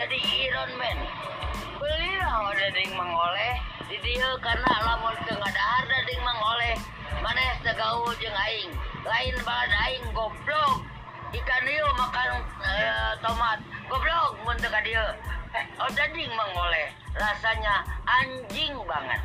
jadi Iron Man. Belilah dading mengoleh di dia karena lamun teu ngadahar dading mengoleh maneh tegaul jeung aing? Lain balad aing goblok. Ikan dia makan eh, tomat. Goblok mun teu ka dieu eh, oh mengoleh rasanya anjing banget.